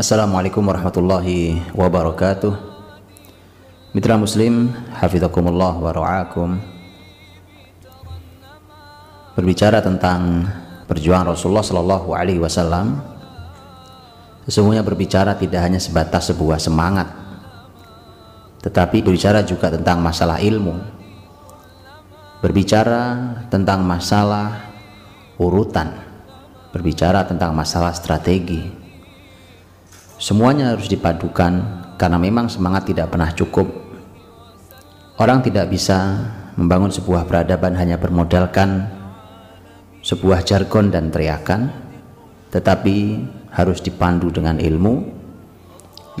Assalamualaikum warahmatullahi wabarakatuh. Mitra muslim Hafizakumullah wa ra'akum. Berbicara tentang perjuangan Rasulullah Sallallahu Alaihi Wasallam Sesungguhnya berbicara tidak hanya sebatas sebuah semangat Tetapi berbicara juga tentang masalah ilmu. Berbicara tentang masalah urutan Berbicara tentang masalah strategi Semuanya harus dipadukan karena memang semangat tidak pernah cukup. Orang tidak bisa membangun sebuah peradaban hanya bermodalkan sebuah jargon dan teriakan, tetapi harus dipandu dengan ilmu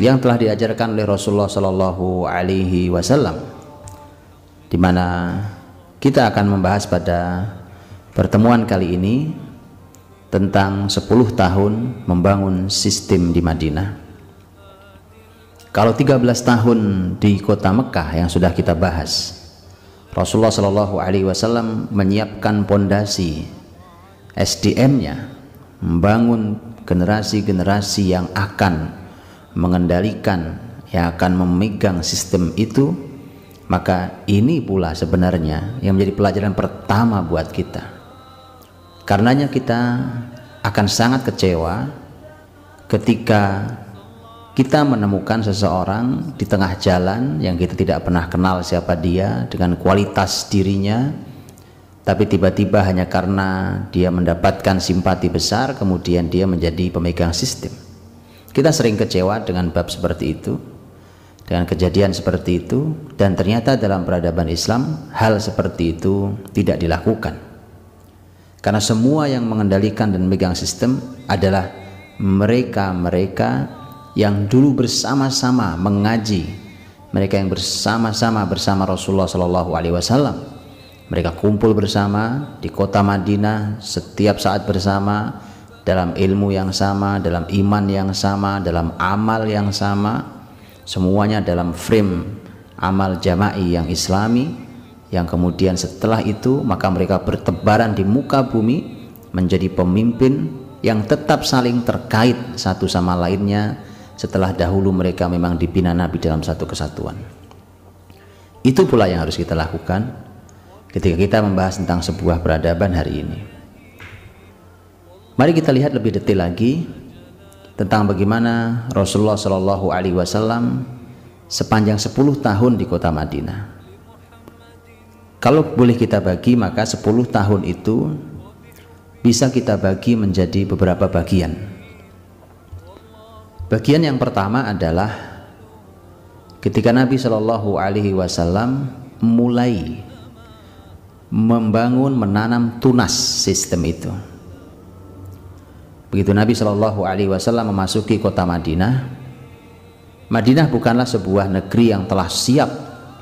yang telah diajarkan oleh Rasulullah Shallallahu Alaihi Wasallam, di mana kita akan membahas pada pertemuan kali ini tentang 10 tahun membangun sistem di Madinah. Kalau 13 tahun di kota Mekah yang sudah kita bahas, Rasulullah Shallallahu Alaihi Wasallam menyiapkan pondasi SDM-nya, membangun generasi-generasi yang akan mengendalikan, yang akan memegang sistem itu, maka ini pula sebenarnya yang menjadi pelajaran pertama buat kita Karenanya kita akan sangat kecewa ketika kita menemukan seseorang di tengah jalan yang kita tidak pernah kenal siapa dia dengan kualitas dirinya tapi tiba-tiba hanya karena dia mendapatkan simpati besar kemudian dia menjadi pemegang sistem. Kita sering kecewa dengan bab seperti itu dengan kejadian seperti itu dan ternyata dalam peradaban Islam hal seperti itu tidak dilakukan karena semua yang mengendalikan dan memegang sistem adalah mereka-mereka yang dulu bersama-sama mengaji, mereka yang bersama-sama bersama Rasulullah Shallallahu Alaihi Wasallam. Mereka kumpul bersama di kota Madinah setiap saat bersama dalam ilmu yang sama, dalam iman yang sama, dalam amal yang sama, semuanya dalam frame amal jama'i yang islami yang kemudian setelah itu maka mereka bertebaran di muka bumi menjadi pemimpin yang tetap saling terkait satu sama lainnya setelah dahulu mereka memang dibina Nabi dalam satu kesatuan. Itu pula yang harus kita lakukan ketika kita membahas tentang sebuah peradaban hari ini. Mari kita lihat lebih detail lagi tentang bagaimana Rasulullah Shallallahu Alaihi Wasallam sepanjang 10 tahun di kota Madinah kalau boleh kita bagi maka 10 tahun itu bisa kita bagi menjadi beberapa bagian. Bagian yang pertama adalah ketika Nabi Shallallahu Alaihi Wasallam mulai membangun menanam tunas sistem itu. Begitu Nabi Shallallahu Alaihi Wasallam memasuki kota Madinah, Madinah bukanlah sebuah negeri yang telah siap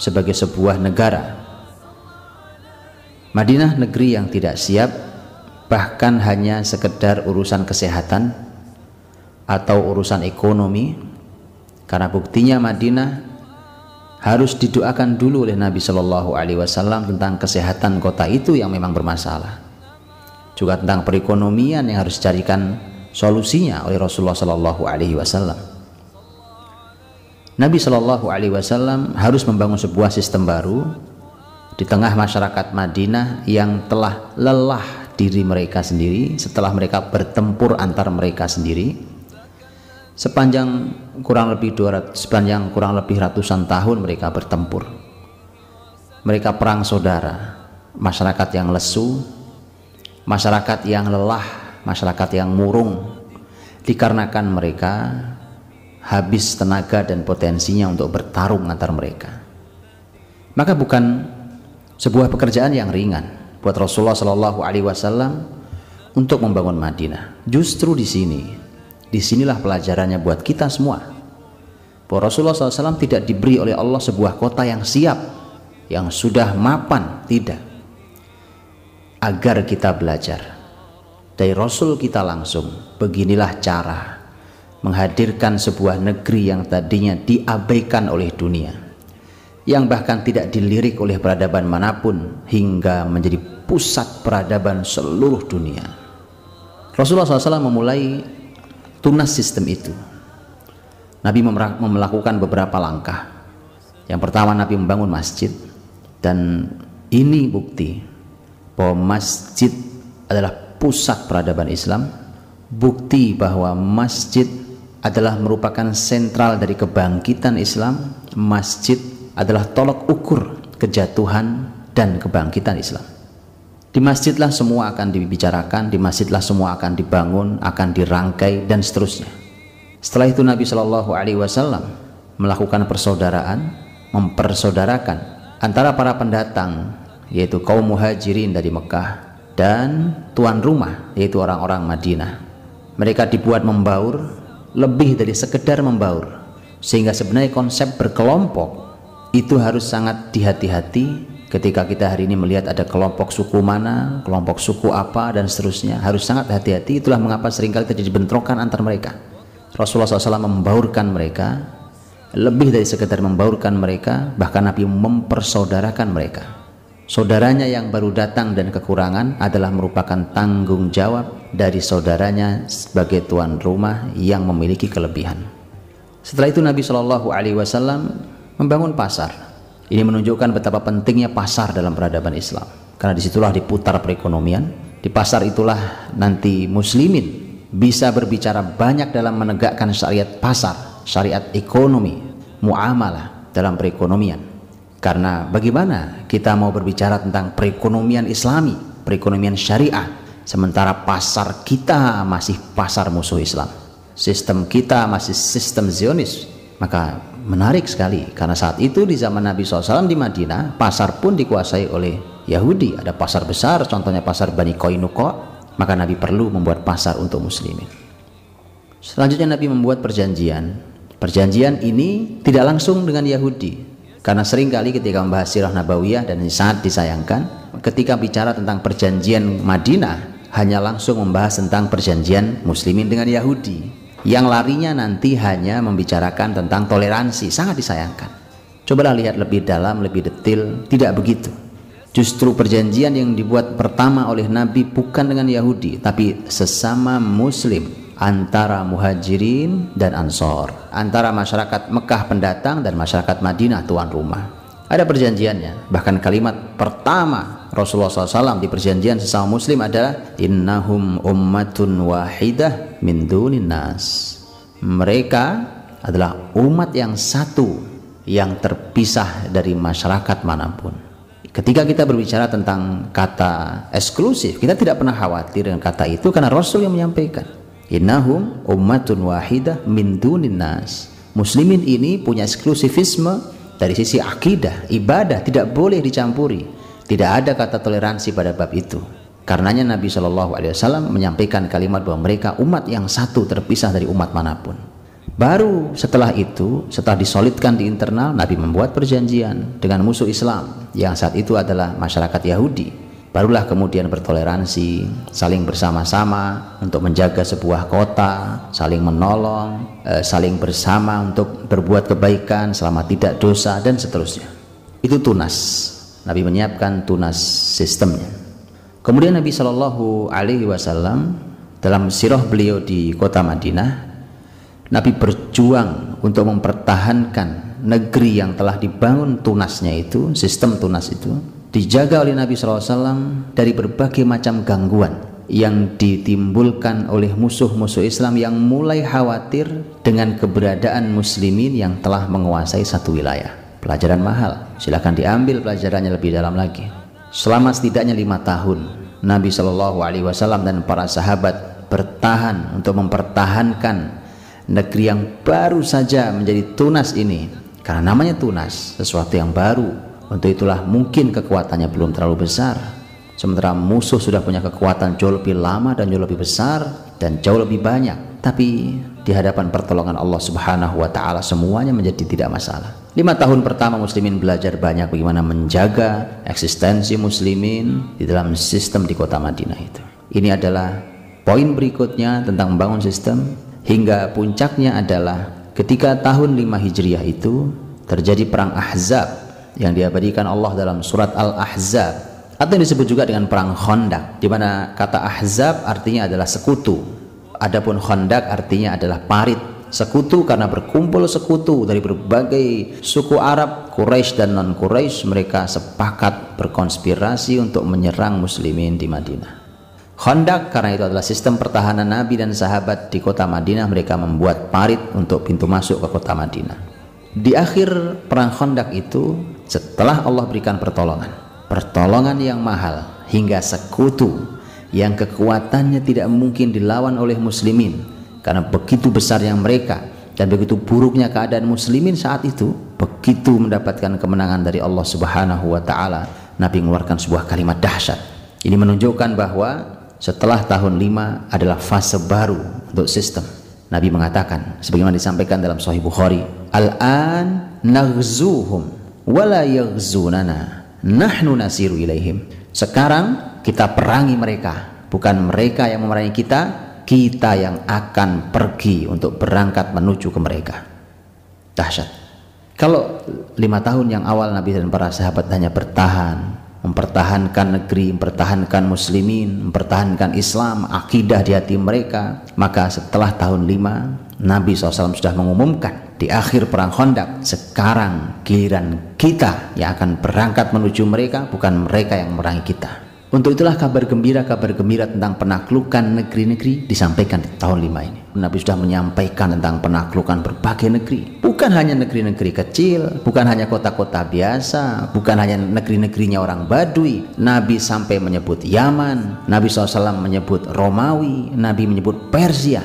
sebagai sebuah negara, Madinah negeri yang tidak siap bahkan hanya sekedar urusan kesehatan atau urusan ekonomi karena buktinya Madinah harus didoakan dulu oleh Nabi Shallallahu Alaihi Wasallam tentang kesehatan kota itu yang memang bermasalah. Juga tentang perekonomian yang harus dicarikan solusinya oleh Rasulullah Shallallahu Alaihi Wasallam. Nabi Shallallahu Alaihi Wasallam harus membangun sebuah sistem baru di tengah masyarakat Madinah yang telah lelah diri mereka sendiri setelah mereka bertempur antar mereka sendiri sepanjang kurang lebih 200 sepanjang kurang lebih ratusan tahun mereka bertempur. Mereka perang saudara masyarakat yang lesu masyarakat yang lelah masyarakat yang murung dikarenakan mereka habis tenaga dan potensinya untuk bertarung antar mereka. Maka bukan sebuah pekerjaan yang ringan buat Rasulullah Shallallahu Alaihi Wasallam untuk membangun Madinah. Justru di sini, di sinilah pelajarannya buat kita semua. Bahwa Rasulullah SAW tidak diberi oleh Allah sebuah kota yang siap, yang sudah mapan, tidak. Agar kita belajar dari Rasul kita langsung, beginilah cara menghadirkan sebuah negeri yang tadinya diabaikan oleh dunia yang bahkan tidak dilirik oleh peradaban mana pun hingga menjadi pusat peradaban seluruh dunia. Rasulullah SAW memulai tunas sistem itu Nabi melakukan beberapa langkah. Yang pertama Nabi membangun masjid dan ini bukti bahwa masjid adalah pusat peradaban Islam, bukti bahwa masjid adalah merupakan sentral dari kebangkitan Islam, masjid adalah tolok ukur kejatuhan dan kebangkitan Islam. Di masjidlah semua akan dibicarakan, di masjidlah semua akan dibangun, akan dirangkai dan seterusnya. Setelah itu Nabi Shallallahu Alaihi Wasallam melakukan persaudaraan, mempersaudarakan antara para pendatang yaitu kaum muhajirin dari Mekah dan tuan rumah yaitu orang-orang Madinah. Mereka dibuat membaur lebih dari sekedar membaur sehingga sebenarnya konsep berkelompok itu harus sangat dihati-hati ketika kita hari ini melihat ada kelompok suku mana, kelompok suku apa dan seterusnya. Harus sangat hati-hati. Itulah mengapa sering kali terjadi bentrokan antar mereka. Rasulullah SAW membaurkan mereka lebih dari sekedar membaurkan mereka bahkan Nabi mempersaudarakan mereka. Saudaranya yang baru datang dan kekurangan adalah merupakan tanggung jawab dari saudaranya sebagai tuan rumah yang memiliki kelebihan. Setelah itu Nabi Shallallahu Alaihi Wasallam membangun pasar ini menunjukkan betapa pentingnya pasar dalam peradaban Islam karena di situlah diputar perekonomian di pasar itulah nanti muslimin bisa berbicara banyak dalam menegakkan syariat pasar, syariat ekonomi, muamalah dalam perekonomian. Karena bagaimana kita mau berbicara tentang perekonomian islami, perekonomian syariah, sementara pasar kita masih pasar musuh Islam. Sistem kita masih sistem Zionis. Maka menarik sekali. Karena saat itu di zaman Nabi SAW di Madinah, pasar pun dikuasai oleh Yahudi. Ada pasar besar, contohnya pasar Bani Koinuko, maka Nabi perlu membuat pasar untuk muslimin. Selanjutnya Nabi membuat perjanjian. Perjanjian ini tidak langsung dengan Yahudi. Karena sering kali ketika membahas sirah nabawiyah dan sangat disayangkan ketika bicara tentang perjanjian Madinah hanya langsung membahas tentang perjanjian muslimin dengan Yahudi yang larinya nanti hanya membicarakan tentang toleransi. Sangat disayangkan. Cobalah lihat lebih dalam lebih detail. Tidak begitu. Justru perjanjian yang dibuat pertama oleh Nabi bukan dengan Yahudi, tapi sesama Muslim antara muhajirin dan ansor, antara masyarakat Mekah pendatang dan masyarakat Madinah tuan rumah. Ada perjanjiannya, bahkan kalimat pertama Rasulullah SAW di perjanjian sesama Muslim adalah innahum ummatun wahidah min nas. Mereka adalah umat yang satu yang terpisah dari masyarakat mana pun. Ketika kita berbicara tentang kata eksklusif, kita tidak pernah khawatir dengan kata itu karena Rasul yang menyampaikan. Innahum ummatun wahidah min dunin nas. Muslimin ini punya eksklusifisme dari sisi akidah, ibadah tidak boleh dicampuri. Tidak ada kata toleransi pada bab itu. Karenanya Nabi Shallallahu Alaihi Wasallam menyampaikan kalimat bahwa mereka umat yang satu terpisah dari umat mana pun. Baru setelah itu, setelah disolidkan di internal, Nabi membuat perjanjian dengan musuh Islam yang saat itu adalah masyarakat Yahudi. Barulah kemudian bertoleransi, saling bersama-sama untuk menjaga sebuah kota, saling menolong, eh, saling bersama untuk berbuat kebaikan selama tidak dosa dan seterusnya. Itu tunas. Nabi menyiapkan tunas sistemnya. Kemudian Nabi Shallallahu Alaihi Wasallam dalam sirah beliau di kota Madinah Nabi berjuang untuk mempertahankan negeri yang telah dibangun tunasnya itu, sistem tunas itu, dijaga oleh Nabi SAW dari berbagai macam gangguan yang ditimbulkan oleh musuh-musuh Islam yang mulai khawatir dengan keberadaan muslimin yang telah menguasai satu wilayah. Pelajaran mahal, silahkan diambil pelajarannya lebih dalam lagi. Selama setidaknya lima tahun, Nabi Shallallahu Alaihi Wasallam dan para sahabat bertahan untuk mempertahankan negeri yang baru saja menjadi tunas ini. Karena namanya tunas sesuatu yang baru. Untuk itulah mungkin kekuatannya belum terlalu besar. Sementara musuh sudah punya kekuatan jauh lebih lama dan jauh lebih besar dan jauh lebih banyak. Tapi di hadapan pertolongan Allah subhanahu wa ta'ala semuanya menjadi tidak masalah lima tahun pertama muslimin belajar banyak bagaimana menjaga eksistensi muslimin di dalam sistem di kota Madinah itu. Ini adalah poin berikutnya tentang membangun sistem hingga puncaknya adalah ketika tahun 5 Hijriah itu terjadi perang Ahzab yang diabadikan Allah dalam surat Al-Ahzab. Atau yang disebut juga dengan perang Khandaq di mana kata Ahzab artinya adalah sekutu. Adapun Khandaq artinya adalah parit Sekutu karena berkumpul sekutu dari berbagai suku Arab, Quraisy dan non-Quraisy, mereka sepakat berkonspirasi untuk menyerang muslimin di Madinah. Khandak karena itu adalah sistem pertahanan Nabi dan sahabat di kota Madinah, mereka membuat parit untuk pintu masuk ke kota Madinah. Di akhir perang Khandak itu, setelah Allah berikan pertolongan, pertolongan yang mahal hingga sekutu yang kekuatannya tidak mungkin dilawan oleh muslimin karena begitu besar yang mereka dan begitu buruknya keadaan muslimin saat itu begitu mendapatkan kemenangan dari Allah Subhanahu wa taala Nabi mengeluarkan sebuah kalimat dahsyat. Ini menunjukkan bahwa setelah tahun 5 adalah fase baru untuk sistem. Nabi mengatakan sebagaimana disampaikan dalam Sahih Bukhari al-an naghzuhum wala yaghzunana nahnu nasiru ilaihim. Sekarang kita perangi mereka bukan mereka yang memerangi kita kita yang akan pergi untuk berangkat menuju ke mereka. Dahsyat. Kalau lima tahun yang awal Nabi dan para sahabat hanya bertahan mempertahankan negeri, mempertahankan muslimin, mempertahankan Islam, akidah di hati mereka maka setelah tahun lima Nabi SAW sudah mengumumkan di akhir perang Khandaq sekarang giliran kita yang akan berangkat menuju mereka bukan mereka yang memerangi kita untuk itulah kabar gembira-kabar gembira tentang penaklukan negeri-negeri disampaikan di tahun 5 ini. Nabi sudah menyampaikan tentang penaklukan berbagai negeri. Bukan hanya negeri-negeri kecil, bukan hanya kota-kota biasa, bukan hanya negeri-negerinya orang Badui. Nabi sampai menyebut Yaman, Nabi SAW menyebut Romawi, Nabi menyebut Persia.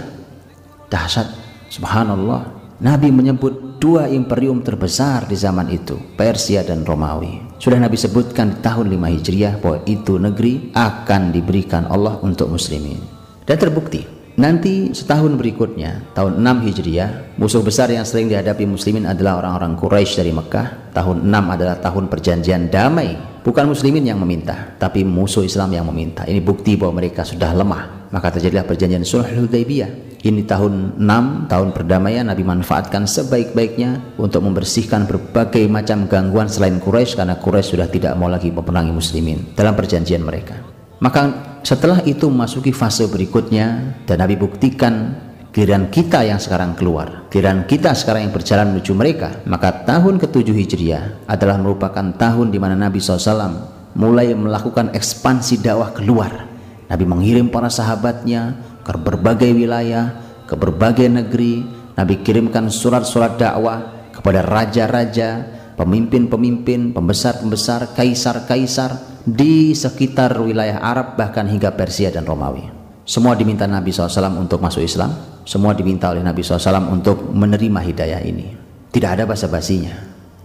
Dahsyat, subhanallah. Nabi menyebut dua imperium terbesar di zaman itu, Persia dan Romawi. Sudah Nabi sebutkan di tahun 5 Hijriah bahwa itu negeri akan diberikan Allah untuk muslimin. Dan terbukti, nanti setahun berikutnya, tahun 6 Hijriah, musuh besar yang sering dihadapi muslimin adalah orang-orang Quraisy dari Mekah. Tahun 6 adalah tahun perjanjian damai. Bukan muslimin yang meminta, tapi musuh Islam yang meminta. Ini bukti bahwa mereka sudah lemah. Maka terjadilah perjanjian Sulh Hudaybiyah ini tahun 6 tahun perdamaian Nabi manfaatkan sebaik-baiknya untuk membersihkan berbagai macam gangguan selain Quraisy karena Quraisy sudah tidak mau lagi memerangi muslimin dalam perjanjian mereka maka setelah itu memasuki fase berikutnya dan Nabi buktikan giliran kita yang sekarang keluar. Giliran kita sekarang yang berjalan menuju mereka. Maka tahun ke-7 Hijriah adalah merupakan tahun di mana Nabi SAW mulai melakukan ekspansi dakwah keluar. Nabi mengirim para sahabatnya ke berbagai wilayah, ke berbagai negeri. Nabi kirimkan surat-surat dakwah kepada raja-raja, pemimpin-pemimpin, pembesar-pembesar, kaisar-kaisar di sekitar wilayah Arab bahkan hingga Persia dan Romawi. Semua diminta Nabi SAW untuk masuk Islam, semua diminta oleh Nabi SAW untuk menerima hidayah ini. Tidak ada basa-basinya.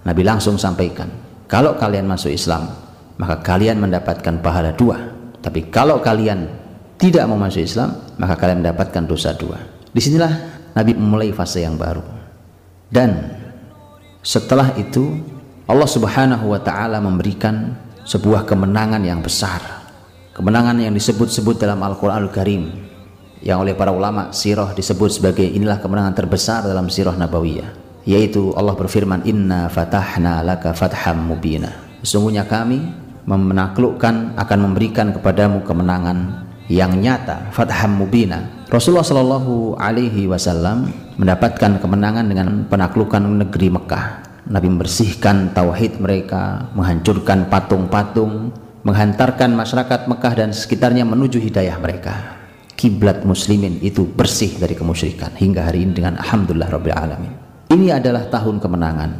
Nabi langsung sampaikan, kalau kalian masuk Islam, maka kalian mendapatkan pahala dua. Tapi kalau kalian tidak mau masuk Islam, maka kalian mendapatkan dosa dua. Di sinilah Nabi memulai fase yang baru. Dan setelah itu Allah Subhanahu wa taala memberikan sebuah kemenangan yang besar. Kemenangan yang disebut-sebut dalam Al-Qur'anul Karim yang oleh para ulama sirah disebut sebagai inilah kemenangan terbesar dalam sirah nabawiyah yaitu Allah berfirman inna fatahna laka fatham mubina. Sesungguhnya kami menaklukkan akan memberikan kepadamu kemenangan yang nyata fatham mubina. Rasulullah Shallallahu Alaihi Wasallam mendapatkan kemenangan dengan penaklukan negeri Mekah Nabi membersihkan tauhid mereka menghancurkan patung-patung menghantarkan masyarakat Mekah dan sekitarnya menuju hidayah mereka. Kiblat muslimin itu bersih dari kemusyrikan hingga hari ini dengan alhamdulillah rabbil alamin. Ini adalah tahun kemenangan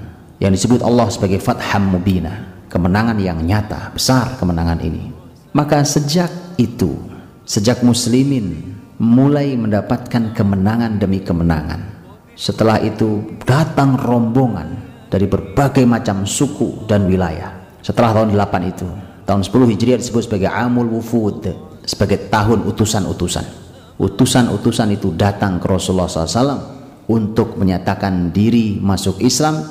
yang disebut Allah sebagai fatham mubina kemenangan yang nyata besar kemenangan ini. Maka sejak itu sejak muslimin mulai mendapatkan kemenangan demi kemenangan setelah itu datang rombongan dari berbagai macam suku dan wilayah setelah tahun 8 itu tahun 10 Hijriah disebut sebagai Amul Wufud sebagai tahun utusan-utusan utusan-utusan itu datang ke Rasulullah SAW untuk menyatakan diri masuk Islam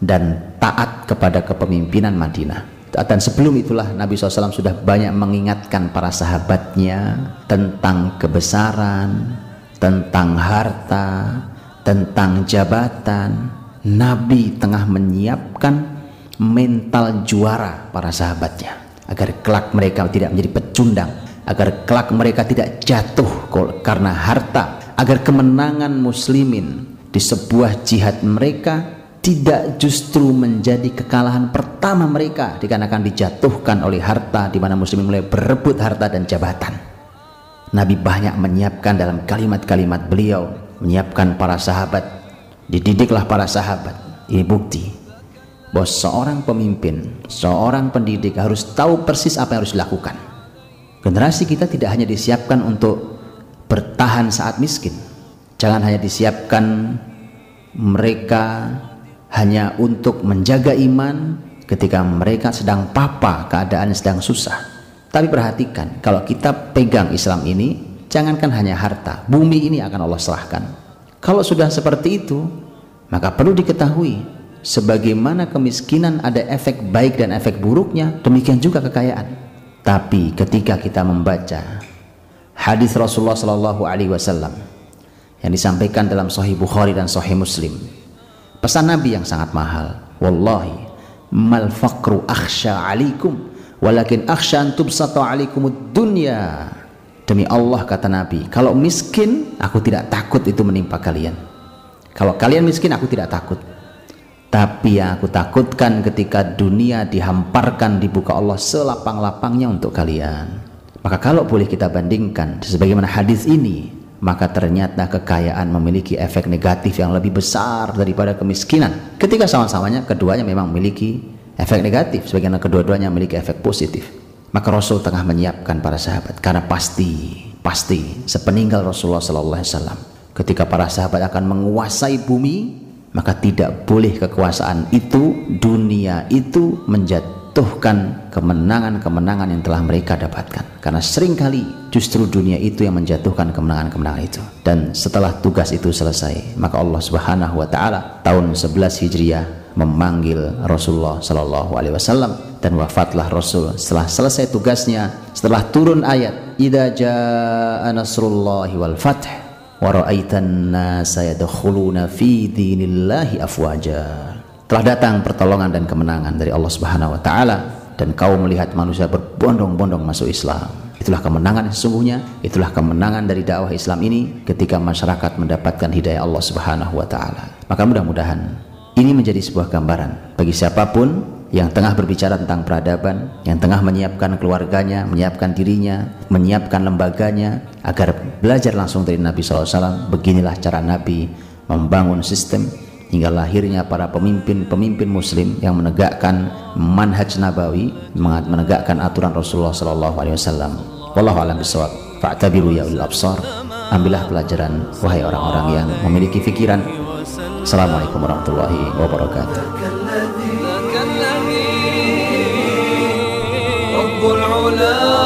dan taat kepada kepemimpinan Madinah dan sebelum itulah Nabi SAW sudah banyak mengingatkan para sahabatnya tentang kebesaran, tentang harta, tentang jabatan. Nabi tengah menyiapkan mental juara para sahabatnya agar kelak mereka tidak menjadi pecundang, agar kelak mereka tidak jatuh karena harta, agar kemenangan muslimin di sebuah jihad mereka tidak justru menjadi kekalahan pertama mereka dikarenakan dijatuhkan oleh harta di mana muslimin mulai berebut harta dan jabatan. Nabi banyak menyiapkan dalam kalimat-kalimat beliau, menyiapkan para sahabat, dididiklah para sahabat. Ini bukti bahwa seorang pemimpin, seorang pendidik harus tahu persis apa yang harus dilakukan. Generasi kita tidak hanya disiapkan untuk bertahan saat miskin. Jangan hanya disiapkan mereka hanya untuk menjaga iman ketika mereka sedang papa keadaan sedang susah tapi perhatikan kalau kita pegang Islam ini jangankan hanya harta bumi ini akan Allah serahkan kalau sudah seperti itu maka perlu diketahui sebagaimana kemiskinan ada efek baik dan efek buruknya demikian juga kekayaan. Tapi ketika kita membaca hadis Rasulullah Shallallahu Alaihi Wasallam yang disampaikan dalam Sahih Bukhari dan Sahih Muslim pesan Nabi yang sangat mahal wallahi mal faqru akhsha alaikum walakin akhsha an tubsata alaikumud dunya demi Allah kata Nabi kalau miskin aku tidak takut itu menimpa kalian kalau kalian miskin aku tidak takut tapi yang aku takutkan ketika dunia dihamparkan dibuka Allah selapang-lapangnya untuk kalian maka kalau boleh kita bandingkan sebagaimana hadis ini maka ternyata kekayaan memiliki efek negatif yang lebih besar daripada kemiskinan. Ketika sama-samanya keduanya memang memiliki efek negatif, sebagaimana kedua-duanya memiliki efek positif. Maka Rasul tengah menyiapkan para sahabat. Karena pasti, pasti sepeninggal Rasulullah Sallallahu Alaihi Wasallam, ketika para sahabat akan menguasai bumi, maka tidak boleh kekuasaan itu, dunia itu menjatuhkan kemenangan-kemenangan yang telah mereka dapatkan. Karena sering kali justru dunia itu yang menjatuhkan kemenangan-kemenangan itu. Dan setelah tugas itu selesai maka Allah subhanahu wa ta'ala tahun 11 Hijriah memanggil Rasulullah Sallallahu Alaihi Wasallam dan wafatlah Rasul setelah selesai tugasnya setelah turun ayat idza jaa nasrullahi wal fath wa ra'aitan nasa yadkhuluna fi dinillahi afwaja telah datang pertolongan dan kemenangan dari Allah Subhanahu wa taala dan kau melihat manusia berbondong-bondong masuk Islam. Itulah kemenangan sesungguhnya, itulah kemenangan dari dakwah Islam ini ketika masyarakat mendapatkan hidayah Allah Subhanahu wa taala. Maka mudah-mudahan ini menjadi sebuah gambaran bagi siapa pun yang tengah berbicara tentang peradaban, yang tengah menyiapkan keluarganya, menyiapkan dirinya, menyiapkan lembaganya agar belajar langsung dari Nabi SAW. Beginilah cara Nabi membangun sistem hingga lahirnya para pemimpin-pemimpin muslim yang menegakkan manhaj nabawi menegakkan aturan Rasulullah wasallam. Wallahu alam bisawab fa'tabiru ya ulil absar. Ambillah pelajaran wahai orang-orang yang memiliki fikiran. Assalamualaikum warahmatullahi wabarakatuh رب العلا